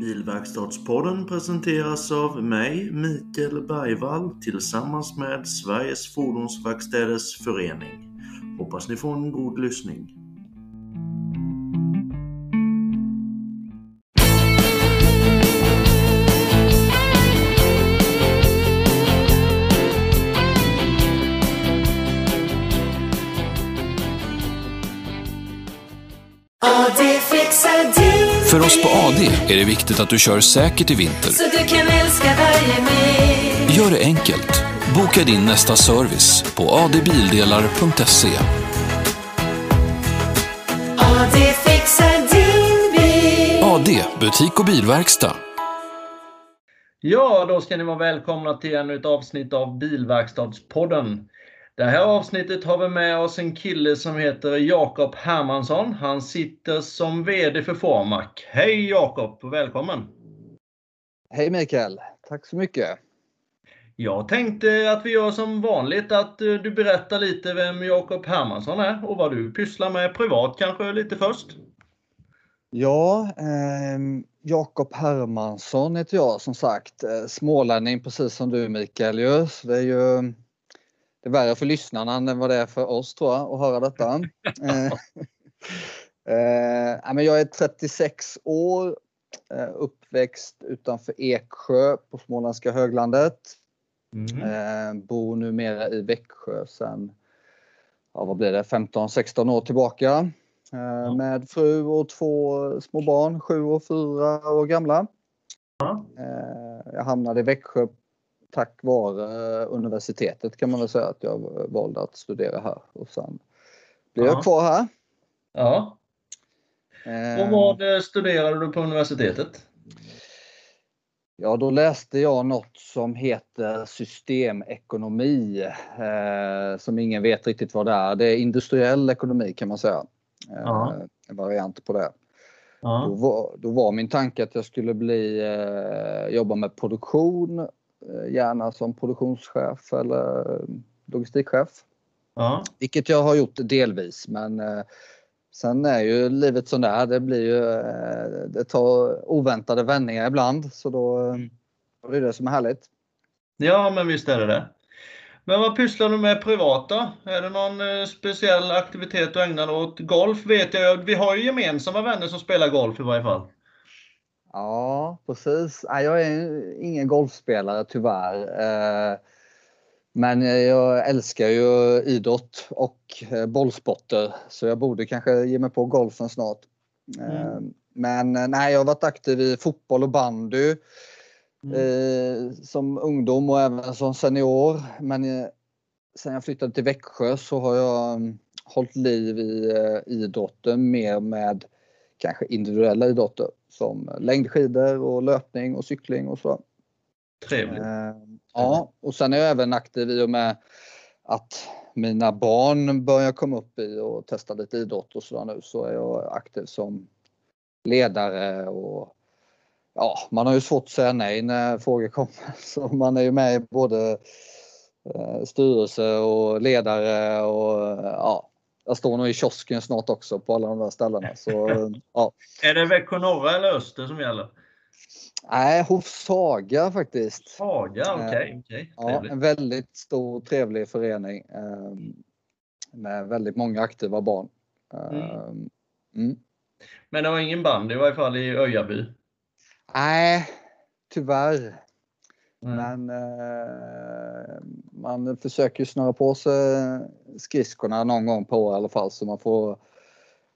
Bilverkstadspodden presenteras av mig, Mikael Bergvall, tillsammans med Sveriges Fordonsverkstäders Förening. Hoppas ni får en god lyssning. För oss på AD är det viktigt att du kör säkert i vinter. Så du kan älska varje mil. Gör det enkelt. Boka din nästa service på adbildelar.se. Ja, det fixar din bil. AD, butik och bilverkstad. Ja, då ska ni vara välkomna till ännu ett avsnitt av Bilverkstadspodden. Det här avsnittet har vi med oss en kille som heter Jakob Hermansson. Han sitter som VD för Formac. Hej Jakob och välkommen! Hej Mikael, tack så mycket. Jag tänkte att vi gör som vanligt att eh, du berättar lite vem Jakob Hermansson är och vad du pysslar med privat kanske lite först. Ja, eh, Jakob Hermansson heter jag som sagt. Eh, Smålänning precis som du Mikael ju. Så det är ju det är värre för lyssnarna än vad det är för oss tror jag att höra detta. eh, eh, men jag är 36 år, eh, uppväxt utanför Eksjö på Småländska höglandet. Eh, bor numera i Växjö sedan, ja vad blir det, 15-16 år tillbaka. Eh, Med fru och två små barn, sju och fyra år gamla. Ja. Jag hamnade i Växjö tack vare universitetet kan man väl säga att jag valde att studera här och sen blev Ja. jag kvar här. Ja. Eh, Och vad eh, studerade du på universitetet? Ja, då läste jag något som heter systemekonomi, eh, som ingen vet riktigt vad det är. Det är industriell ekonomi kan man säga. Eh. En variant på det. Då, var, då var min tanke att jag skulle bli, eh, jobba med produktion, eh, gärna som produktionschef eller eh, logistikchef. Ja. Vilket jag har gjort delvis men eh, sen är ju livet sån där. Det blir ju, eh, det tar oväntade vändningar ibland så då, eh, då är det det som är härligt. ja, men visst är det det. Men vad pysslar du med privat då? Är det någon eh, speciell aktivitet du ägnar åt? Golf vet jag. Vi har ju gemensamma vänner som spelar golf i varje fall. Ja, precis. Jag är ingen golfspelare tyvärr. Eh, Men jag älskar ju idrott och eh, bollsporter så jag borde kanske ge mig på golfen snart. Eh, Men eh, nej, jag har varit aktiv i fotboll och bandy eh, som ungdom och även som senior. Men sen jag flyttade till Växjö så har jag mm, hållit liv i idrotten mer med kanske individuella idrotter som längdskidor och löpning och cykling och så. Trevligt. Eh, ja, och sen är jag även aktiv i och med att mina barn börjar komma upp i och testa lite idrott och sådär nu så är jag aktiv som ledare och ja, man har ju svårt att säga nej när frågor kommer så man är ju med i både eh, styrelse och ledare och ja, jag står nog i kiosken snart också på alla de där ställena så ja. Är det Växjö norra eller öster som gäller? Nej, Hofshaga faktiskt. Haga, okej. okej. Ja, Trevligt. en väldigt stor trevlig förening eh, med väldigt många aktiva barn. Eh, mm. Men det var ingen band i varje fall i Öjaby? Nej, tyvärr. Mm. Men eh, man försöker ju snöra på sig skridskorna någon gång på år i alla fall så man får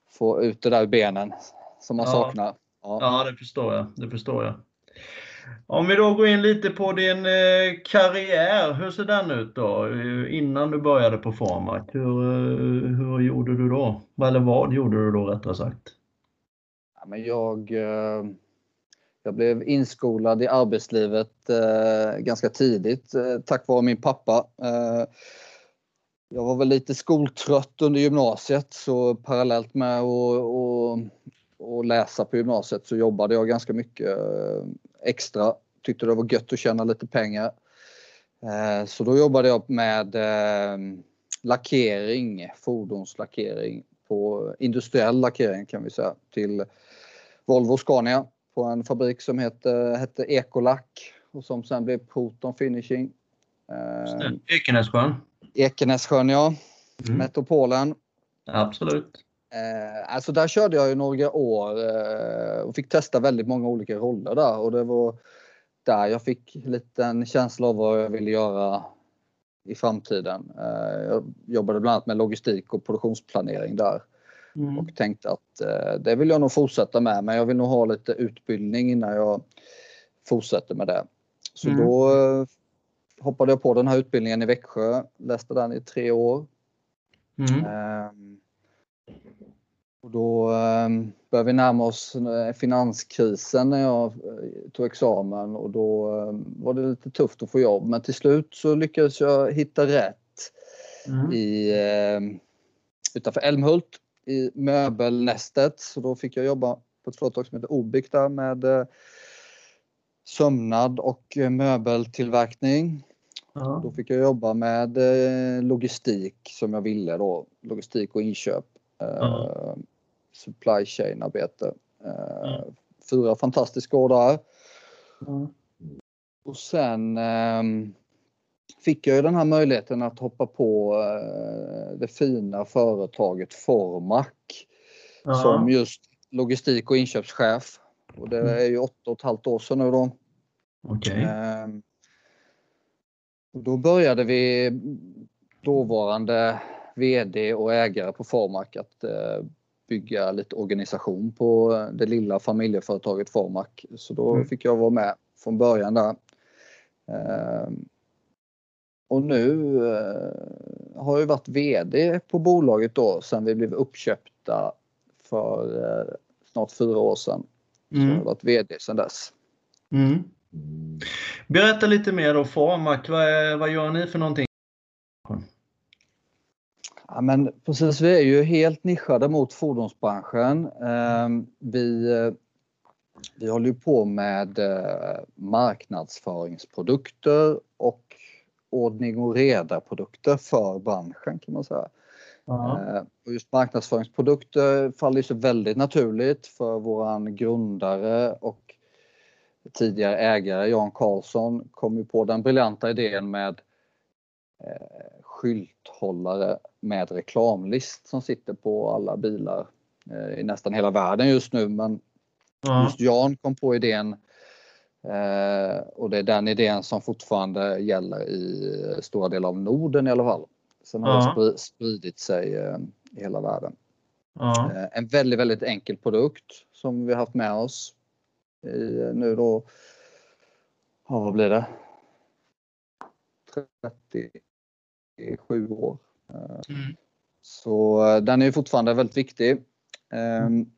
få ut det där ur benen som man Ja. saknar. Ja. Ja, det förstår jag. Det förstår jag. Om vi då går in lite på din eh, karriär, hur ser den ut då? Eh, Innan du började på Formac, hur, eh, hur gjorde du då? Eller vad gjorde du då rättare sagt? Ja, men jag, eh, jag blev inskolad i arbetslivet eh, ganska tidigt eh, tack vare min pappa. Eh, jag var väl lite skoltrött under gymnasiet så parallellt med att och, och läsa på gymnasiet så jobbade jag ganska mycket eh, extra. Tyckte det var gött att tjäna lite pengar. Eh, så då jobbade jag med eh, lackering, fordonslackering på industriell lackering kan vi säga till Volvo och Scania på en fabrik som hette, hette Ekolack och som sen blev Proton Finishing. Eh, Ekenässjön. Ekenässjön ja, Mm. Metropolen. Absolut. Eh, alltså där körde jag ju några år eh, och fick testa väldigt många olika roller där och det var där jag fick lite en känsla av vad jag ville göra i framtiden. Eh, jag jobbade bland annat med logistik och produktionsplanering där Mm. och tänkte att eh, det vill jag nog fortsätta med men jag vill nog ha lite utbildning innan jag fortsätter med det. Så Mm. då eh, hoppade jag på den här utbildningen i Växjö, läste den i tre år Mm. Ehm, Och då um, började vi närma oss eh, finanskrisen när jag eh, tog examen och då var det lite tufft att få jobb men till slut så lyckades jag hitta rätt Mm. i, utanför Älmhult i möbelnästet så då fick jag jobba på ett företag som heter Obic där med eh, sömnad och eh, möbeltillverkning. Då Ja. fick jag jobba med eh, logistik som jag ville då. Logistik och inköp. Ja. Supply chain arbete. Ja. Fyra fantastiska år där. Och sen ehm, fick jag ju den här möjligheten att hoppa på eh, det fina företaget Formac som just logistik och inköpschef. Och det är ju åtta och ett halvt år sedan nu då. Okej. Ehm, Då började vi, dåvarande VD och ägare på Formac, att eh, bygga lite organisation på det lilla familjeföretaget Formac. Så då Mm. fick jag vara med från början där. Ehm, Och nu eh, har jag varit VD på bolaget då sedan vi blev uppköpta för eh, snart fyra år sedan. Så jag har Mm. varit VD sedan dess. Mm. Berätta lite mer då, Formac. Vad, vad gör ni för någonting? Ja, men precis, vi är ju helt nischade mot fordonsbranschen. Ehm, Vi, eh, vi håller ju på med eh, marknadsföringsprodukter och ordning och reda produkter för branschen kan man säga. Eh, Och just marknadsföringsprodukter faller så väldigt naturligt för våran grundare och tidigare ägare Jan Karlsson kom ju på den briljanta idén med eh, skylthållare med reklamlist som sitter på alla bilar eh, i nästan hela världen just nu. Men Ja. just Jan kom på idén eh, och det är den idén som fortfarande gäller i stora delar av Norden i alla fall. Sen har Ja. det spri- spridit sig eh, i hela världen. Eh, En väldigt, väldigt enkel produkt som vi har haft med oss i nu då, ja vad blir det? 37 år. Mm. Så den är fortfarande väldigt viktig. Ehm,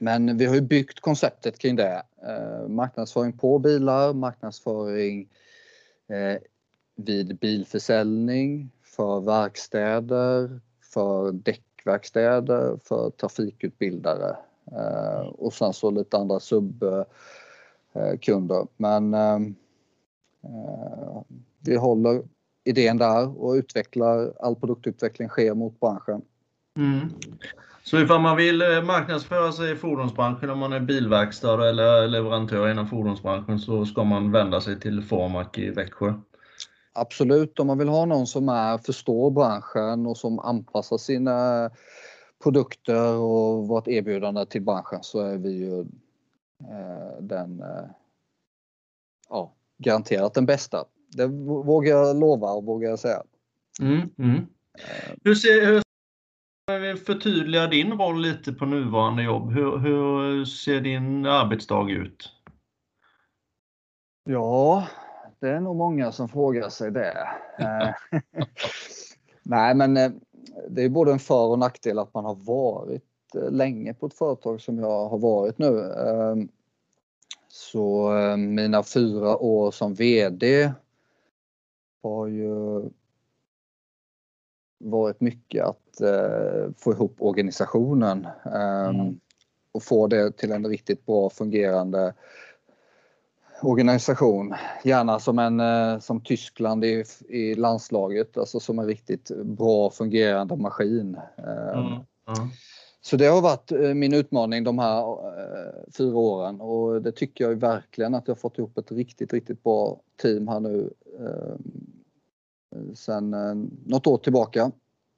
men vi har ju byggt konceptet kring det. Eh, Marknadsföring på bilar, marknadsföring eh, vid bilförsäljning, för verkstäder, för däckverkstäder, för trafikutbildare eh, och sen så lite andra subkunder. Eh, Men eh, eh, vi håller idén där och utvecklar, all produktutveckling sker mot branschen. Mm. Så ifall man vill eh, marknadsföra sig i fordonsbranschen, om man är bilverkstad eller leverantör inom fordonsbranschen, så ska man vända sig till Formac i Växjö. Absolut, om man vill ha någon som är, förstår branschen och som anpassar sina produkter och vårt erbjudande till branschen så är vi ju eh, den eh, ja, garanterat den bästa. Det vågar jag lova och vågar jag säga. Mm. Mm. Hur ser, hur, förtydligar din roll lite på nuvarande jobb. Hur, hur ser din arbetsdag ut? Ja, det är nog många som frågar sig det. Eh, Nej, men eh, det är både en för och nackdel att man har varit eh, länge på ett företag som jag har varit nu. Eh, Så mina fyra år som VD har ju varit mycket att eh, få ihop organisationen eh, Mm. och få det till en riktigt bra fungerande organisation. Gärna som en eh, som Tyskland i, i landslaget, alltså som en riktigt bra fungerande maskin. Eh, Mm. Ja. Så det har varit eh, min utmaning de här eh, fyra åren och det tycker jag verkligen att jag fått ihop ett riktigt, riktigt bra team här nu eh, sen eh, något år tillbaka.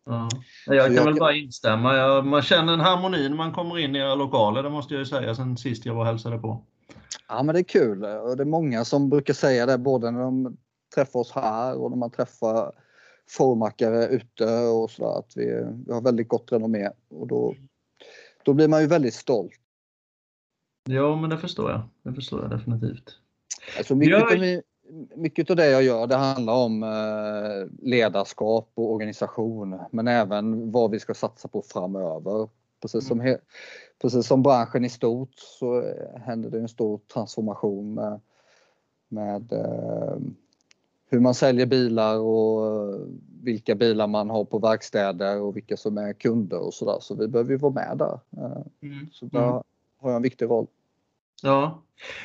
Ja. Jag kan jag väl bara instämma. Jag, man känner en harmoni när man kommer in i era lokaler, det måste jag ju säga sen sist jag var och hälsade på. Ja men det är kul och det är många som brukar säga det både när de träffar oss här och när man träffar formakare ute och sådär att vi, vi har väldigt gott renommé och då, då blir man ju väldigt stolt. Jo, men det förstår jag. Det förstår jag definitivt. Alltså mycket, Jag- av, mi- mycket av det jag gör det handlar om eh, ledarskap och organisation men även vad vi ska satsa på framöver. Precis som, he, precis som branschen i stort så eh, händer det en stor transformation med, med eh, hur man säljer bilar och vilka bilar man har på verkstäder och vilka som är kunder och sådär. Så vi behöver ju vara med där. Eh, Så där Mm. har jag en viktig roll. Ja.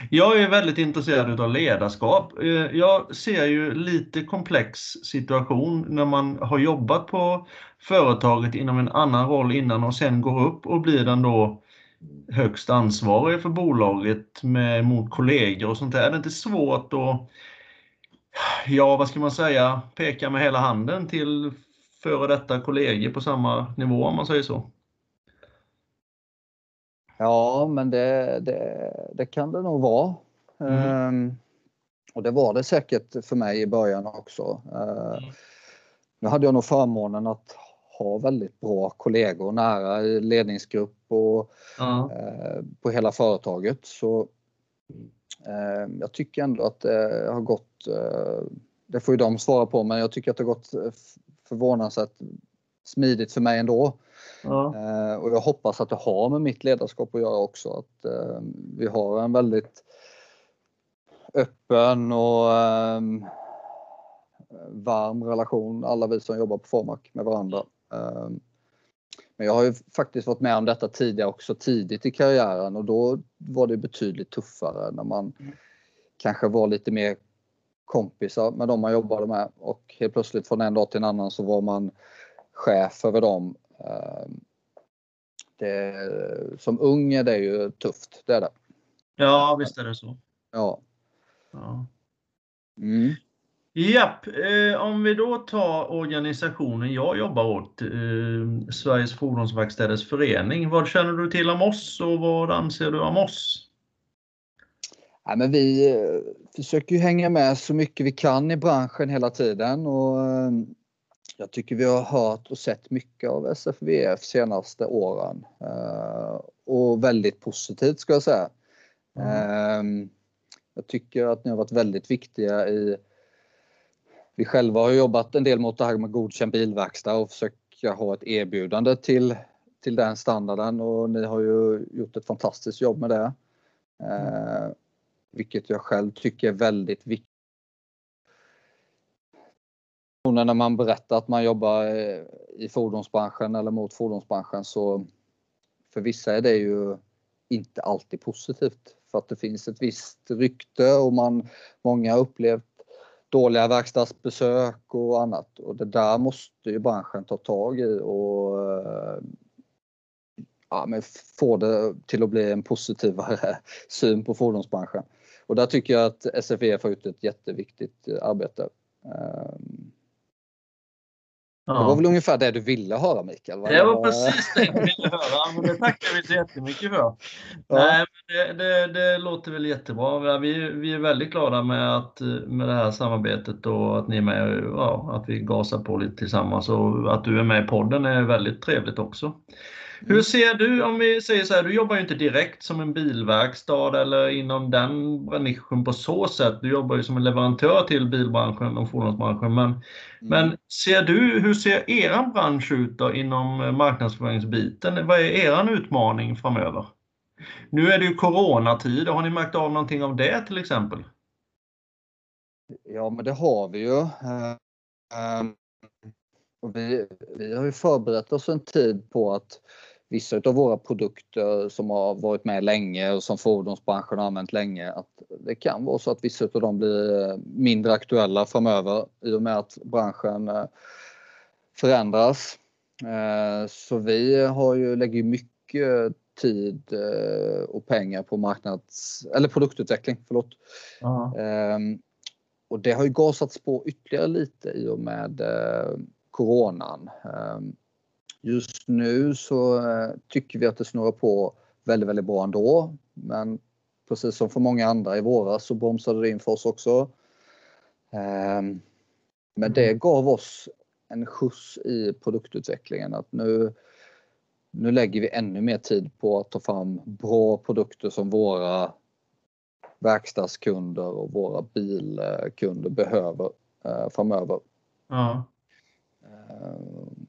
Jag är väldigt intresserad av ledarskap. Eh, jag ser ju lite komplex situation när man har jobbat på företaget inom en annan roll innan och sen går upp och blir den då högst ansvarig för bolaget med, mot kollegor och sånt där. Är det inte svårt att, ja vad ska man säga, peka med hela handen till före detta kollegor på samma nivå om man säger så? Ja, men det, det, det kan det nog vara. Mm. Ehm, och det var det säkert för mig i början också. Ehm, Mm. Nu hade jag nog förmånen att ha väldigt bra kollegor nära i ledningsgrupp och Ja. eh, på hela företaget. Så eh, jag tycker ändå att det har gått, eh, det får ju de svara på, men jag tycker att det har gått eh, förvånansvärt smidigt för mig ändå. Ja. Eh, och jag hoppas att det har med mitt ledarskap att göra också. Att eh, vi har en väldigt öppen och eh, varm relation, alla vi som jobbar på Formac med varandra. Eh, men jag har ju faktiskt varit med om detta tidigare också, tidigt i karriären och då var det betydligt tuffare när man kanske var lite mer kompisar med de man jobbade med och helt plötsligt från en dag till en annan så var man chef över dem. Eh, Det, som ung är det ju tufft, det är det. ja, visst är det så. Ja. Ja. Mm. Japp, eh, om vi då tar organisationen jag jobbar åt, eh, Sveriges Fordonsverkstäders Förening. Vad känner du till om oss och vad anser du om oss? Nej, men vi eh, försöker ju hänga med så mycket vi kan i branschen hela tiden och eh, jag tycker vi har hört och sett mycket av SFVF senaste åren. Eh, Och väldigt positivt ska jag säga. Eh, Jag tycker att ni har varit väldigt viktiga i vi själva har jobbat en del mot det här med godkänd bilverkstad och försöka ha ett erbjudande till, till den standarden och ni har ju gjort ett fantastiskt jobb med det. Eh, vilket jag själv tycker är väldigt viktigt. Och när man berättar att man jobbar eh, i fordonsbranschen eller mot fordonsbranschen så för vissa är det ju inte alltid positivt för att det finns ett visst rykte och man, många har upplevt dåliga verkstadsbesök och annat och det där måste ju branschen ta tag i och eh, ja, men få det till att bli en positivare syn på fordonsbranschen. Och där tycker jag att SFE har gjort ett jätteviktigt eh, arbete. Ehm, Det var Ja. väl ungefär det du ville höra Mikael? va? Det var precis det jag ville höra, men det tackar vi så jättemycket för. Nej, men det, det, det låter väl jättebra. Vi, vi är väldigt glada med, att, med det här samarbetet och att ni är med, ja, att vi gasar på lite tillsammans och att du är med i podden är väldigt trevligt också. Hur ser du, om vi säger så här, du jobbar ju inte direkt som en bilverkstad eller inom den nischen på så sätt. Du jobbar ju som en leverantör till bilbranschen och fordonsbranschen. Men, men ser du, hur ser eran bransch ut då inom marknadsföringsbiten? Vad är eran utmaning framöver? Nu är det ju coronatid. Har ni märkt av någonting av det till exempel? Ja, men det har vi ju. Och vi, vi har ju förberett oss en tid på att vissa av våra produkter som har varit med länge och som fordonsbranschen har använt länge, att det kan vara så att vissa av dem blir mindre aktuella framöver i och med att branschen eh, förändras. Eh, Så vi har ju, lägger mycket tid eh, och pengar på marknads eller produktutveckling. Förlåt. Ehm, och det har ju gasats på ytterligare lite i och med eh, coronan. Ehm, just nu så eh, tycker vi att det snurrar på väldigt, väldigt bra ändå. Men precis som för många andra i våras så bromsade det in för oss också. Ehm, men det gav oss en skjuts i produktutvecklingen att nu, nu lägger vi ännu mer tid på att ta fram bra produkter som våra verkstadskunder och våra bilkunder behöver eh, framöver. Ja.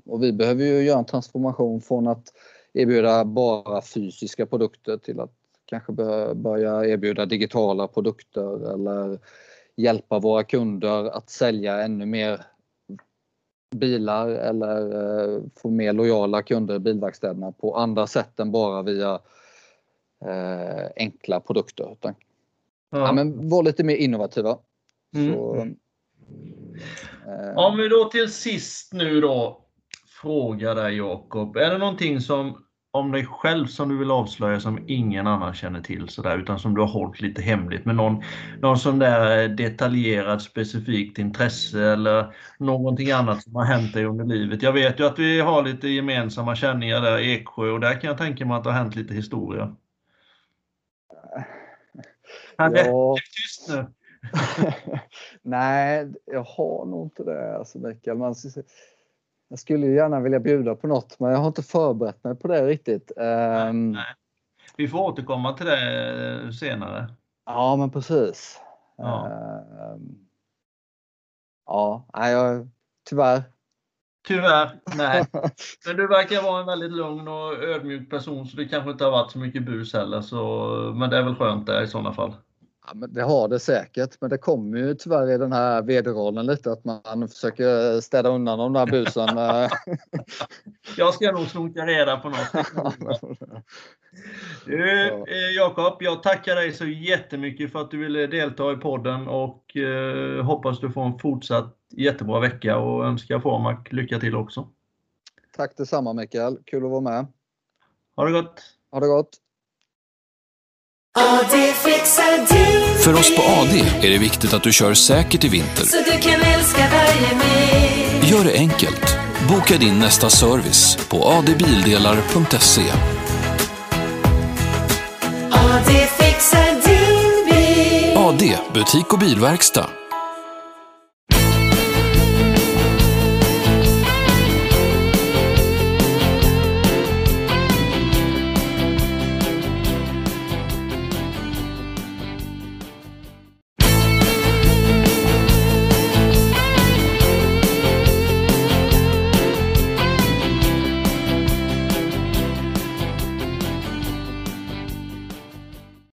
Eh, Och vi behöver ju göra en transformation från att erbjuda bara fysiska produkter till att kanske bör- börja erbjuda digitala produkter eller hjälpa våra kunder att sälja ännu mer bilar eller eh, få mer lojala kunder i bilverkstäderna på andra sätt än bara via eh, enkla produkter. Utan, ja. men vara lite mer innovativa. Mm. Så, eh, Om vi då till sist nu då frågar dig Jakob, är det någonting som om dig själv som du vill avslöja som ingen annan känner till sådär utan som du har hållit lite hemligt med någon, någon sån där detaljerad specifikt intresse eller någonting annat som har hänt dig under livet. Jag vet ju att vi har lite gemensamma känningar där i Eksjö och där kan jag tänka mig att det har hänt lite historia. Han Ja. tyst nu. Nej, jag har nog inte det alltså Mikael. Man, jag skulle ju gärna vilja bjuda på något men jag har inte förberett mig på det riktigt. Ehm, nej. Vi får återkomma till det senare. Ja men precis. Ja. Ehm, ja, nej, jag, tyvärr. Tyvärr, nej. Men du verkar vara en väldigt lugn och ödmjuk person så det kanske inte har varit så mycket bus heller. Så, men det är väl skönt det i sådana fall. Ja, men det har det säkert men det kommer ju tyvärr i den här vd-rollen lite att man försöker städa undan de där busen. eh. Jag ska nog snoka reda på något. Du, eh, Jakob, jag tackar dig så jättemycket för att du ville delta i podden och eh, hoppas du får en fortsatt jättebra vecka och önskar Formac lycka till också. Tack detsamma Mikael, kul att vara med. Ha det gott! Ha det gott! För oss på. AD är det viktigt att du kör säkert i vinter. Så du kan älska varje mil. Gör det enkelt. Boka din nästa service på adbildelar.se. AD fixar din bil. AD, butik och bilverkstad.